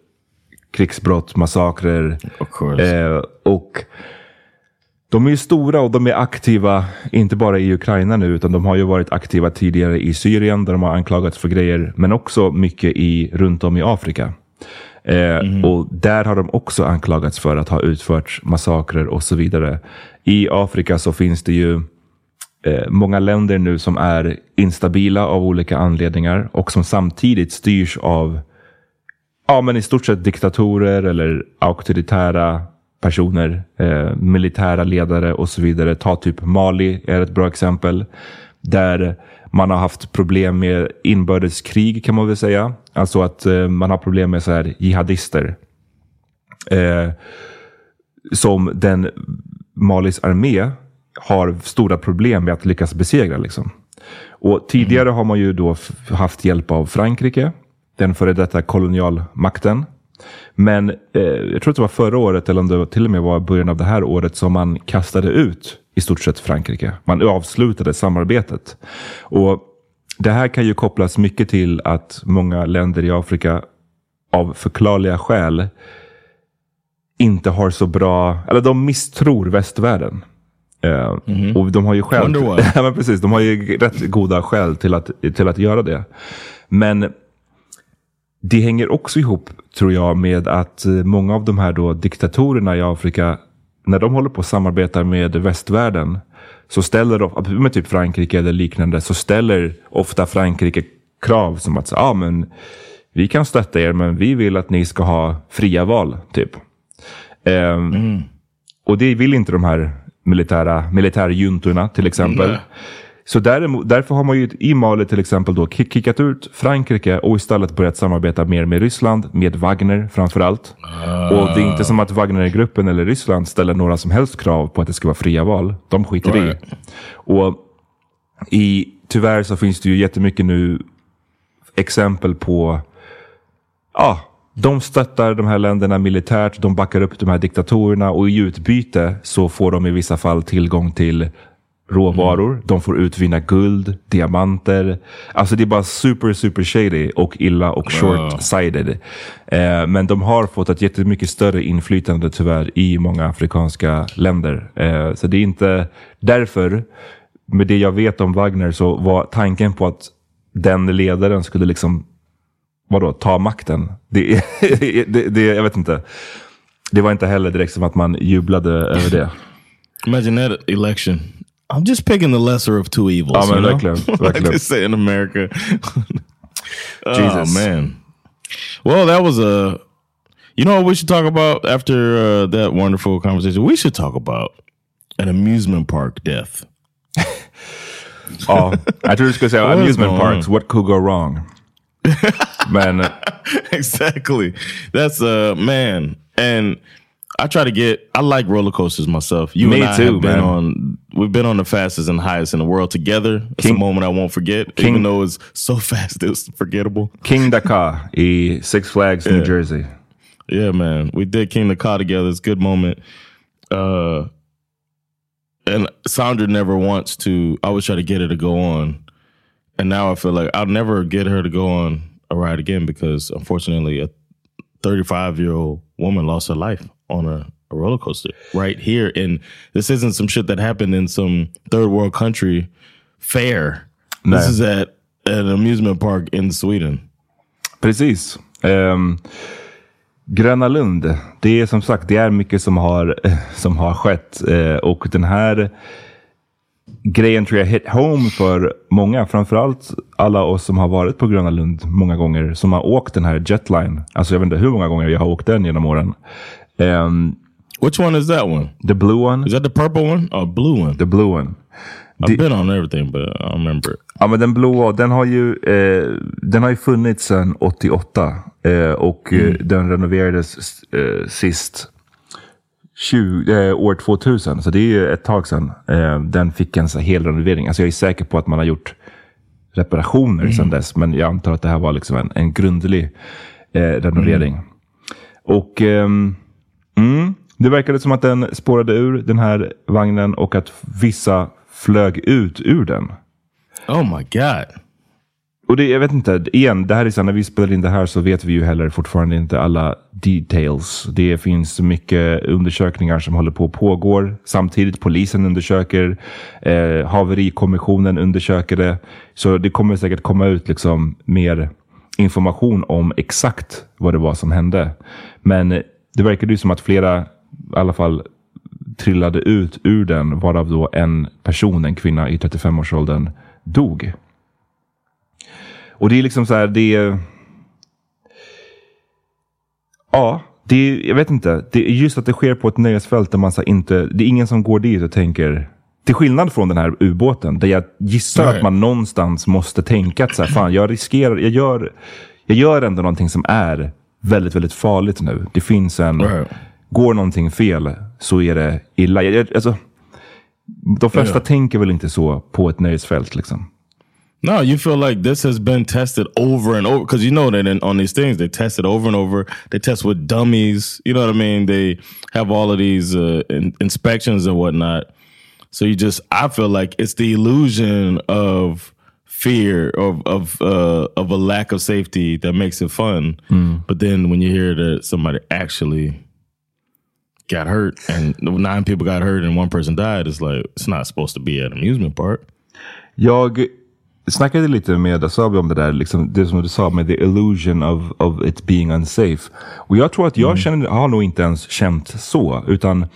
krigsbrott, massakrer. Eh, och de är ju stora och de är aktiva, inte bara i Ukraina nu, utan de har ju varit aktiva tidigare i Syrien, där de har anklagats för grejer, men också mycket i, runt om i Afrika. Eh, Och där har de också anklagats för att ha utfört massakrer och så vidare. I Afrika så finns det ju eh, många länder nu som är instabila av olika anledningar och som samtidigt styrs av ja, men i stort sett diktatorer eller auktoritära personer, eh, militära ledare och så vidare. Ta typ Mali är ett bra exempel. Där man har haft problem med inbördeskrig kan man väl säga. Alltså att eh, man har problem med så här jihadister. Eh, som den Malis armé har stora problem med att lyckas besegra. Liksom. Och tidigare har man ju då haft hjälp av Frankrike, den före detta kolonialmakten. Men eh, jag tror att det var förra året, eller om det till och med var början av det här året, som man kastade ut i stort sett Frankrike. Man avslutade samarbetet. Och det här kan ju kopplas mycket till att många länder i Afrika av förklarliga skäl inte har så bra, eller de misstror västvärlden. Eh, Och de har ju skäl, <laughs> ja, men precis, de har ju rätt goda skäl till att, till att göra det. Men det hänger också ihop, tror jag, med att eh, många av de här då diktatorerna i Afrika, när de håller på att samarbeta med västvärlden, så ställer de, med typ Frankrike eller liknande, så ställer ofta Frankrike krav som att, ah, men vi kan stötta er, men vi vill att ni ska ha fria val, typ. Ehm, Och det vill inte de här militära militärjuntorna till exempel. Så däremot, därför har man ju i Mali till exempel då kickat ut Frankrike och istället börjat samarbeta mer med Ryssland, med Wagner framför allt. Och det är inte som att Wagnergruppen eller Ryssland ställer några som helst krav på att det ska vara fria val. De skiter i. Right. Och i, tyvärr så finns det ju jättemycket nu exempel på ja, de stöttar de här länderna militärt, de backar upp de här diktatorerna och i utbyte så får de i vissa fall tillgång till råvaror. De får utvinna guld, diamanter. Alltså det är bara super, super shady och illa och short-sided. Eh, men de har fått ett jättemycket större inflytande tyvärr i många afrikanska länder. Eh, så det är inte därför, med det jag vet om Wagner så var tanken på att den ledaren skulle liksom vadå, ta makten. Det, <laughs> det, det, jag vet inte. Det var inte heller direkt som att man jublade över det. Imagine that election. I'm just picking the lesser of two evils. Ja, men you know? <laughs> like they say in America. Jesus, <laughs> oh Jesus. man. Well, that was a. You know what we should talk about after uh, that wonderful conversation? We should talk about an amusement park death. <laughs> oh, I tror du skulle säga What is amusement parks, on? what could go wrong? Men exactly. That's uh man. And I try to get I like roller coasters myself. You Me and I too, have been man. on we've been on the fastest and highest in the world together. It's King- a moment I won't forget. King- even though it's so <laughs> fast it's forgettable. King Dakar e Six Flags New Jersey. Yeah, man. We did King Dakar together. It's a good moment. Uh and Sandra never wants to I always try to get her to go on. And now I feel like I'll never get her to go on a ride again because unfortunately a 35 year old woman lost her life on a, a roller coaster right here. And this isn't some shit that happened in some third world country fair. No. This is at an amusement park in Sweden. Precis. Um, Gröna Lund, det är som sagt det är mycket som har, <laughs> som har skett. Eh, och den här grejen tror jag hit home för många. Framförallt alla oss som har varit på Gröna Lund många gånger. Som har åkt den här Jetline. Alltså jag vet inte hur många gånger jag har åkt den genom åren. Um, Which one is that one? the blue one. Is that the purple one? Oh, blue one. The blue one. I've been on everything, but I remember it. Ja, men den blåa, den har ju, eh, den har ju funnits sedan 88 eh, och eh, den renoverades eh, sist 20, eh, år 2000. Så det är ju ett tag sedan eh, den fick en så hel renovering. Alltså jag är säker på att man har gjort reparationer sedan dess, men jag antar att det här var liksom en, en grundlig renovering. Och ehm, mm, det verkade som att den spårade ur den här vagnen och att vissa flög ut ur den. Oh my god. Och det, jag vet inte, igen, det här är så när vi spelar in det här så vet vi ju heller fortfarande inte alla details. Det finns mycket undersökningar som håller på och pågår. Samtidigt polisen undersöker, eh, haverikommissionen undersöker det. Så det kommer säkert komma ut liksom mer information om exakt vad det var som hände. Men det verkade ju som att flera, i alla fall trillade ut ur den, varav då en person, en kvinna i 35-årsåldern, dog. Och det är liksom så här, det är... Ja, det är, jag vet inte. Det är just att det sker på ett nöjesfält där man så inte... Det är ingen som går dit och tänker... Till skillnad från den här ubåten, där jag gissar Nej. att man någonstans måste tänka att så här, fan, jag riskerar, jag gör, jag gör ändå någonting som är väldigt, väldigt farligt nu. Det finns en... Right. Går någonting fel så är det illa. Jag, alltså, de flesta Ja. tänker väl inte så på ett nöjesfält liksom. No, you feel like this has been tested over and over because you know that in, on these things they test it over and over. They test with dummies. You know what I mean? They have all of these uh, in, inspections and whatnot. So you just, I feel like it's the illusion of fear of of uh, of a lack of safety that makes it fun. But then when you hear that somebody actually got hurt and nine people got hurt and one person died, it's like it's not supposed to be an amusement park. Jag snackade lite med Asabi om det där, liksom, det som du sa med the illusion of, of it being unsafe. Och jag tror att jag känner, har nog inte ens känt så, utan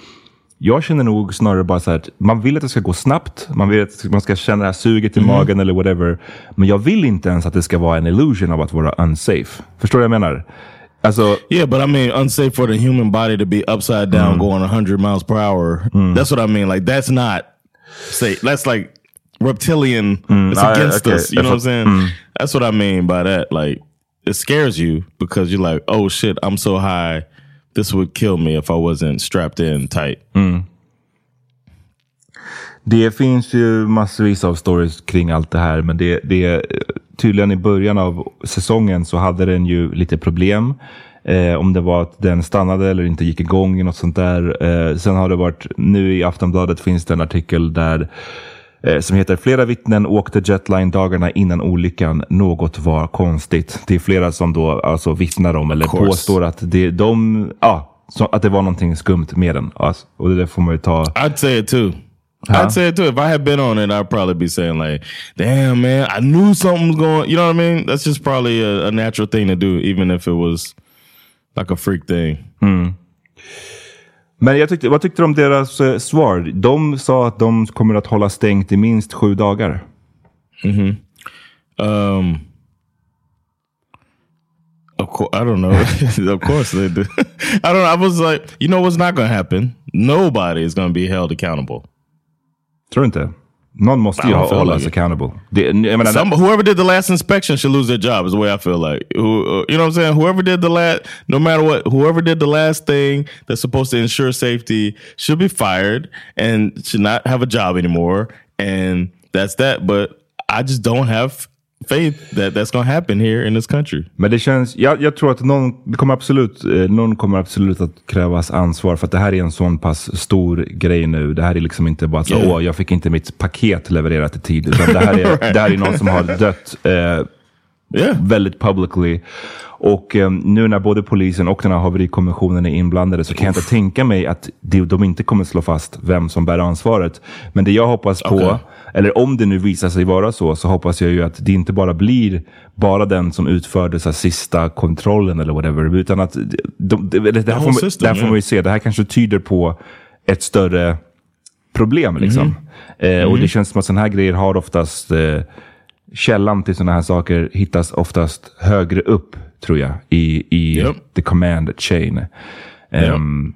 jag känner nog snarare bara så här att man vill att det ska gå snabbt, man vill att man ska känna det här suget i magen eller whatever. Men jag vill inte ens att det ska vara en illusion av att vara unsafe. Förstår du vad jag menar? Alltså, Yeah, but I mean, unsafe for the human body to be upside down, going 100 miles per hour. That's what I mean. Like, that's not safe. That's like reptilian. Mm, it's against okay. us. You know what I'm saying? Mm. That's what I mean by that. Like it scares you because you're like, oh shit, I'm so high. This would kill me if I wasn't strapped in tight. Mm. Det finns ju massvis av stories kring allt det här, men det, det tydligen i början av säsongen så hade den ju lite problem. Eh, om det var att den stannade eller inte gick igång, något sånt där. Eh, sen har det varit, nu i Aftonbladet finns det en artikel där eh, som heter Flera vittnen åkte jetline dagarna innan olyckan. Något var konstigt. Det är flera som då alltså vittnar om eller påstår att det, de, ja, så, att det var någonting skumt med den. Alltså, och det får man ju ta. I'd say it too. Huh? I'd say it too. If I had been on it, I'd probably be saying like, "Damn, man, I knew something was going." You know what I mean? That's just probably a, a natural thing to do, even if it was like a freak thing. Mm. Men jag tyckte, vad tyckte du om deras eh, svar? De sa att de kommer att hålla stängt i minst sju dagar. Mm-hmm. Um, of course, I don't know. <laughs> of course they do. <laughs> I don't. know. I was like, you know what's not going to happen? Nobody is going to be held accountable. Tror du inte? Någon måste ju don't ha feel hållas like it. accountable. Det, menar, Some, whoever did the last inspection should lose their job. Is the way I feel like. Who, uh, you know what I'm saying? Whoever did the last, no matter what, whoever did the last thing that's supposed to ensure safety should be fired and should not have a job anymore. And that's that. But I just don't have faith that that's to happen here in this country. Men det känns, jag, jag tror att någon, det kommer absolut, eh, någon kommer absolut att krävas ansvar för att det här är en sån pass stor grej nu. Det här är liksom inte bara så, Yeah. åh, jag fick inte mitt paket levererat i tid. Utan det här är, Right. <laughs> det här är någon som har dött eh, väldigt publicly. Och eh, nu när både polisen och den här haverikommissionen är inblandade så kan jag inte tänka mig att de, de inte kommer slå fast vem som bär ansvaret. Men det jag hoppas på, Okej. eller om det nu visar sig vara så, så hoppas jag ju att det inte bara blir bara den som utförde så sista kontrollen eller whatever. Utan att de, de, det, det, här får, system, det här får yeah. man ju se. Det här kanske tyder på ett större problem. Liksom. Mhm. Eh, och Mhm. det känns som att sådana här grejer har oftast eh, källan till sådana här saker hittas oftast högre upp, tror jag, i, i Yep. the command chain. Um,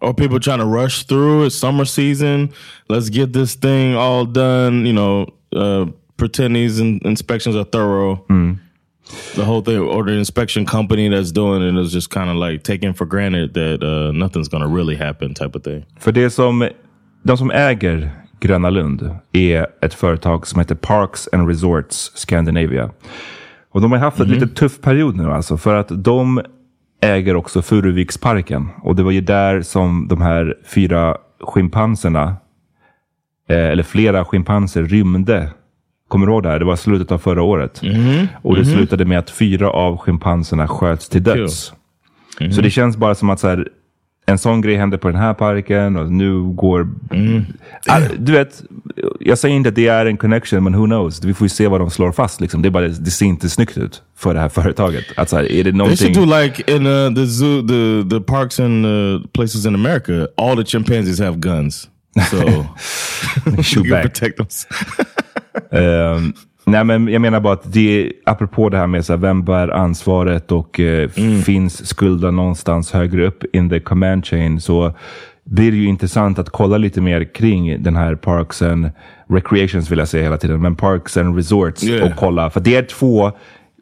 Or people trying to rush through it, summer season. Let's get this thing all done. You know, uh, pretend these in- inspections are thorough. The whole thing, or the inspection company that's doing it is just kind of like taking for granted that uh, nothing's to really happen, type of thing. För det som, de som äger Gröna Lund är ett företag som heter Parks and Resorts Scandinavia. Och de har haft en Mhm. lite tuff period nu alltså. För att de äger också Furuviksparken. Och det var ju där som de här fyra schimpanserna, eh, eller flera schimpanser rymde. Kommer du ihåg det här? Det var slutet av förra året. Mhm. Och det Mhm. slutade med att fyra av schimpanserna sköts till döds. Mhm. Så det känns bara som att så här, en sån grej hände på den här parken och nu går... Ah, Du vet, jag säger inte att det är en connection, men who knows? Vi får ju se vad de slår fast. Liksom. Det, är bara, det ser inte snyggt ut för det här företaget. Att, så här, är det They någonting... should do like in uh, the zoo, the the parks and uh, places in America. All the chimpanzees have guns, so <laughs> Shoot <laughs> you back. protect them. Ehm, nej, men jag menar bara att det, apropå det här med så här, vem bär ansvaret och eh, finns skulden någonstans högre upp in the command chain så blir det ju intressant att kolla lite mer kring den här Parks and Recreations vill jag säga hela tiden, men Parks and Resorts Yeah. och kolla. För det är två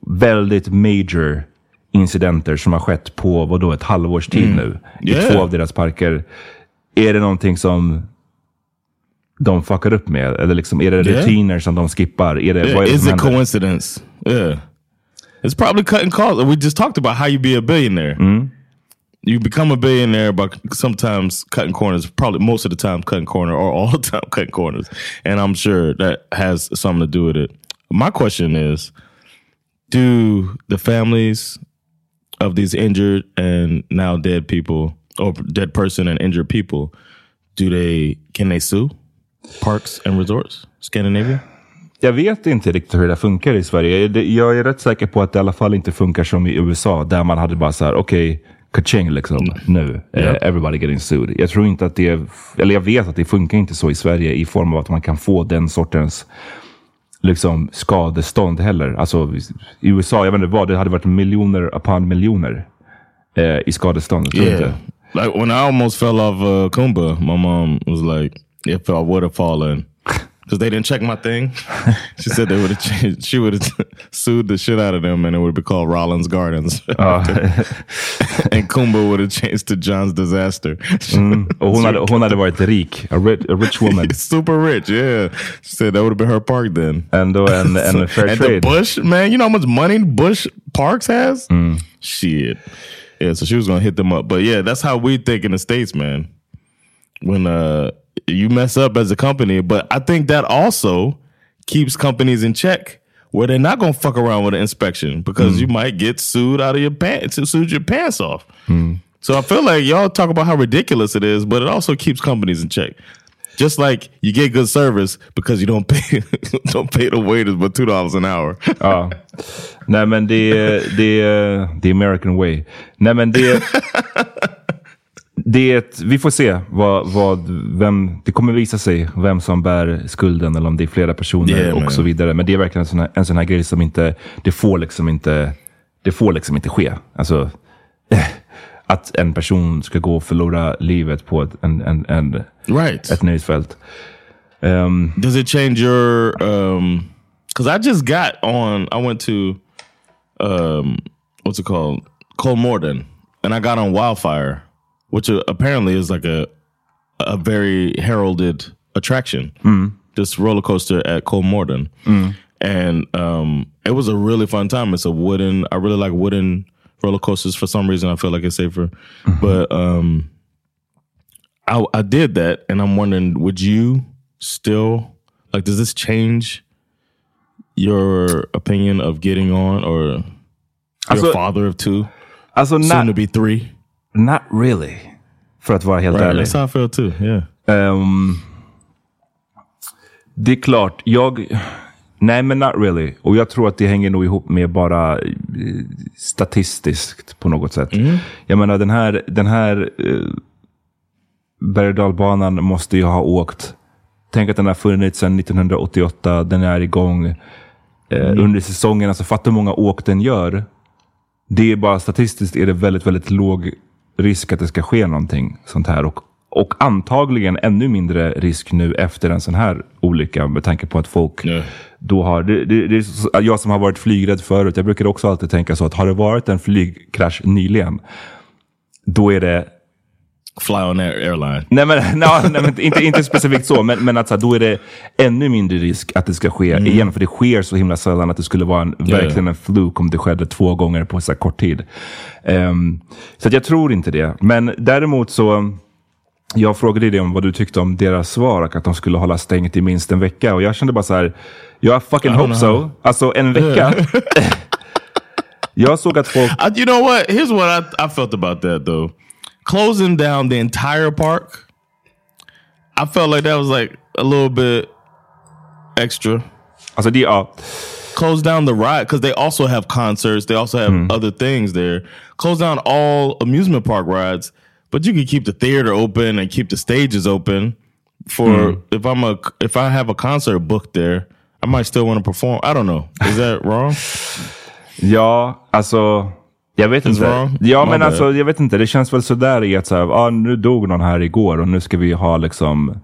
väldigt major incidenter som har skett på vadå, ett halvårs tid Mm. nu i Yeah. två av deras parker. Är det någonting som de fuckar upp med? Eller liksom, är det Yeah. rutiner som de skippar? Är det, Yeah, vad är det is som it händer? coincidence? Yeah. It's probably cutting costs. We just talked about how you be a billionaire. You become a billionaire by sometimes cutting corners, probably most of the time cutting corner or all <laughs> the time cutting corners. And I'm sure that has something to do with it. My question is, do the families of these injured and now dead people or dead person and injured people, do they, can they sue parks and resorts, Scandinavia? Jag vet inte riktigt hur det funkar i Sverige. Jag är rätt säker på att det i alla fall inte funkar som i USA, där man hade bara så här, okej, kaching liksom, nu. Eh, everybody getting sued. Jag tror inte att det, eller jag vet att det funkar inte så i Sverige i form av att man kan få den sortens liksom skadestånd heller. Alltså i USA, jag vet inte vad, det hade varit miljoner upon miljoner eh, i skadestånd. Jag tror Yeah. inte. Like when I almost fell off uh, Kumba, my mom was like, if I would have fallen, <laughs> because they didn't check my thing. she said they would have <laughs> changed. She would have <laughs> sued the shit out of them, and it would be called Rollins Gardens. and Kumba would have changed to John's Disaster. Mm. Och hon, hade, hon hade varit rik. A rich, a rich woman. Super rich, yeah. She said that would have been her park then. Ändå en, en fair and trade. the Bush, man, you know how much money Bush Parks has? Mm. Shit. Yeah, so she was gonna hit them up. But yeah, that's how we think in the States, man. When uh you mess up as a company, but I think that also keeps companies in check where they're not gonna fuck around with an inspection because Mm. you might get sued out of your pants, sued your pants off. Mm. So I feel like y'all talk about how ridiculous it is, but it also keeps companies in check. Just like you get good service because you don't <laughs> pay don't pay the waiters but two dollars an hour. Ja. Nej men det är det är the American way. Nej men det är ett, vi får se vad, vad, vem, det kommer visa sig vem som bär skulden eller om det är flera personer Yeah, och man. så vidare. Men det är verkligen en sån, här, en sån här grej som inte, det får liksom inte, det får liksom inte ske. Alltså, <laughs> att en person ska gå och förlora livet på ett, en, en, en, Right. ett nöjesfält. Um, Does it change your um because I just got on I went to um what's it called? Colmorden and I got on Wildfire, which uh, apparently is like a a very heralded attraction. This roller coaster at Colmorden. And um it was a really fun time. It's a wooden I really like wooden roller coasters for some reason I feel like it's safer. But um I, I did that, and I'm wondering, would you still like? Does this change your opinion of getting on, or you're Alltså- a father of two, alltså, soon to be three? Not really. För att vara helt Right, ärlig. that's how I feel too. Yeah, Ehm, det är klart, jag... Nej, men not really. Och jag tror att det hänger nog ihop med bara eh, statistiskt på något sätt. Jag menar, den här, den här uh, berg och dalbanan måste ju ha åkt. Tänk att den har funnits sedan 1988. Den är igång eh, under säsongen. Alltså fatta hur många åk den gör. Det är bara statistiskt är det väldigt, väldigt låg risk att det ska ske någonting sånt här. Och, och antagligen ännu mindre risk nu efter en sån här olycka med tanke på att folk Ja. då har... Det, det, det är jag som har varit flygrädd förut, jag brukar också alltid tänka så att har det varit en flygkrasch nyligen, då är det fly on air airline. Nej men, <laughs> nej, nej, men inte, inte specifikt så, men, men att så här, då är det ännu mindre risk att det ska ske igen. För det sker så himla sällan att det skulle vara en, Ja, verkligen en fluk om det skedde två gånger på så här kort tid. Ehm, så jag tror inte det. Men däremot så, jag frågade dig om vad du tyckte om deras svar att de skulle hålla stängt i minst en vecka. Och jag kände bara så här, jag fucking hope know. so. Alltså en vecka. <laughs> jag såg att folk... I, you know what? Here's what I, I felt about that though. Closing down the entire park, I felt like that was like a little bit extra. Alltså det, ja. Close down the ride because they also have concerts. They also have other things there. Close down all amusement park rides, but you can keep the theater open and keep the stages open. For if I'm a if I have a concert booked there, I might still want to perform. I don't know. Is that wrong? Ja, alltså. Jag vet inte. wrong? Ja, men alltså jag vet inte. Det känns väl sådär i att så här, ah, nu dog någon här igår och nu ska vi ha liksom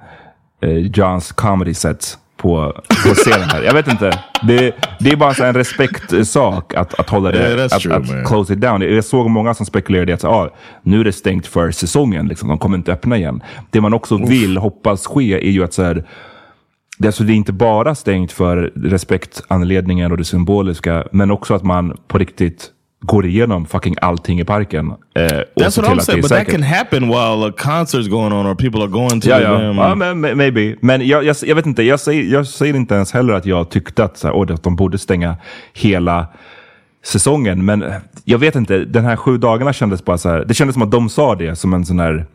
eh, Johns comedy set på, på scenen här. Jag vet inte. Det, det är bara så en respektsak att, att hålla det, Yeah, att, true, att close it down. Jag såg många som spekulerade att ah, nu är det stängt för säsongen. Liksom. De kommer inte öppna igen. Det man också vill hoppas ske är ju att så här, det, är alltså, det är inte bara stängt för respektanledningen och det symboliska, men också att man på riktigt går igenom fucking allting i parken. Eh, That's what I'm saying. But that can happen while a concert's going on or people are going to Ja, ja. damn- ja men, maybe. Men jag, jag, jag vet inte, jag säger, jag säger inte ens heller att jag tyckte att, så här, "Åh, att de borde stänga hela säsongen. Men jag vet inte, den här sju dagarna kändes bara så här, det kändes som att de sa det som en sån här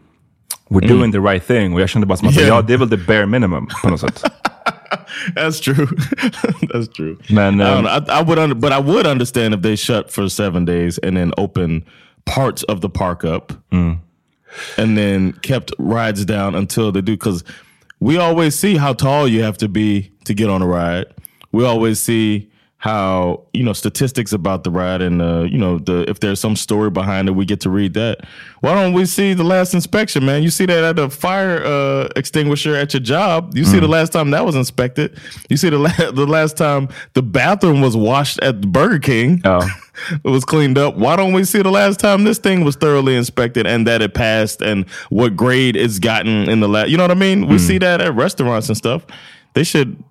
We're Mm. doing the right thing. Och jag kände bara som att <laughs> Yeah. ja, det är väl the bare minimum på något sätt. <laughs> That's true. <laughs> That's true. Men, I, um, know. I, I would, under, but I would understand if they shut for seven days and then open parts of the park up, and then kept rides down until they do. Because we always see how tall you have to be to get on a ride. We always see how you know statistics about the ride and uh, you know the if there's some story behind it, we get to read that. Why don't we see the last inspection, man? You see that at the fire uh, extinguisher at your job. You see the last time that was inspected. You see the la- <laughs> the last time the bathroom was washed at Burger King. Ja. <laughs> it was cleaned up. Why don't we see the last time this thing was thoroughly inspected and that it passed and what grade it's gotten in the last? You know what I mean? We see that at restaurants and stuff. They should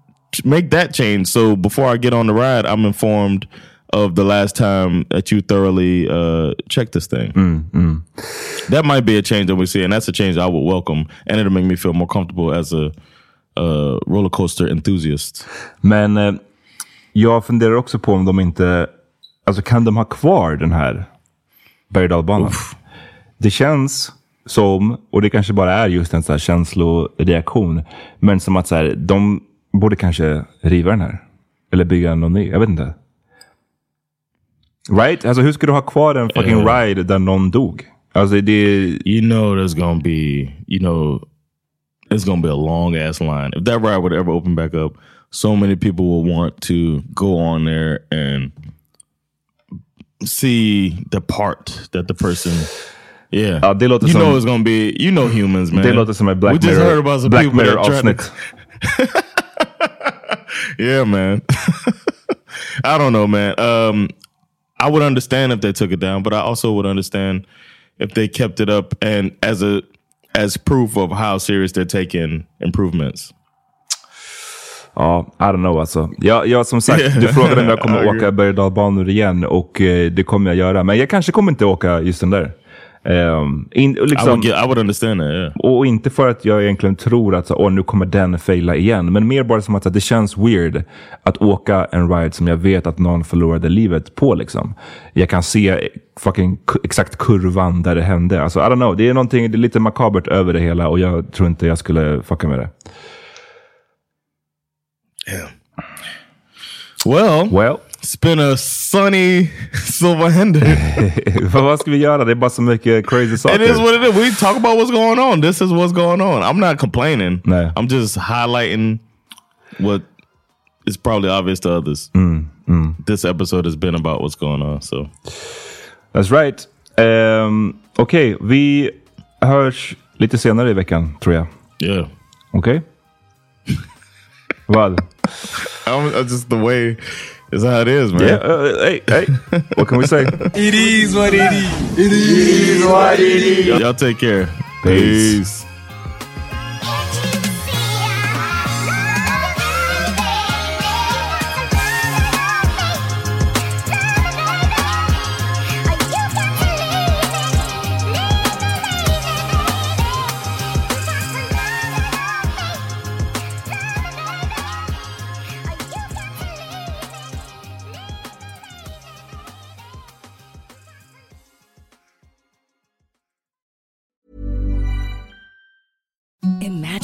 make that change. So before I get on the ride, I'm informed of the last time that you thoroughly uh, checked this thing. That might be a change that we see, and that's a change I would welcome, and it'll make me feel more comfortable as a uh, roller coaster enthusiast. Men eh, jag funderar också på om de inte... Alltså kan de ha kvar den här berg och? Det känns som, och det kanske bara är just en så här känsloreaktion, men som att så här, de borde kanske riva den här. Eller bygga någon ny. Jag vet inte. Right? Alltså hur ska du ha kvar en fucking Eh. ride där någon dog? Alltså det... You know there's gonna be, you know, it's gonna be a long ass line. If that ride would ever open back up, so many people will want to go on there and see the part that the person. Yeah, Ja, det låter you som- know it's gonna be. You know humans, man. Det låter som ett Black we just Mirror, heard about some Black people Mirror avsnitt. <laughs> yeah, man. <laughs> I don't know, man. Um, I would understand if they took it down, but I also would understand if they kept it up and as a as proof of how serious they're taking improvements. Ja, I don't know alltså. Jag, jag som sagt, du frågade om jag kommer <laughs> åka berg och igen och eh, det kommer jag göra. Men jag kanske kommer inte åka just den där. Ehm, in, och I liksom, would I would understand that. Yeah. och inte för att jag egentligen tror att så, Åh, nu kommer den faila igen. Men mer bara som att så, det känns weird att åka en ride som jag vet att någon förlorade livet på. Liksom. Jag kan se fucking exakt kurvan där det hände. Alltså, I don't know. Det är, någonting, det är lite makabert över det hela och jag tror inte jag skulle fucka med det. Well, Well. It's been a sunny Silverhander. Vad <laughs> vad ska vi göra? Det är bara så mycket uh, crazy saker. it is what it is. We talk about what's going on. This is what's going on. I'm not complaining. No. I'm just highlighting what is probably obvious to others. Mm, mm. This episode has been about what's going on. So That's right. Um, Okej, vi hörs lite senare i veckan tror jag. yeah. Okej? <laughs> Vad? I'm, I'm just the way is how it is, man. Yeah, uh, hey, hey. What can we say? It is what it is. It is what it is. Y'all, y'all take care. Peace. Peace.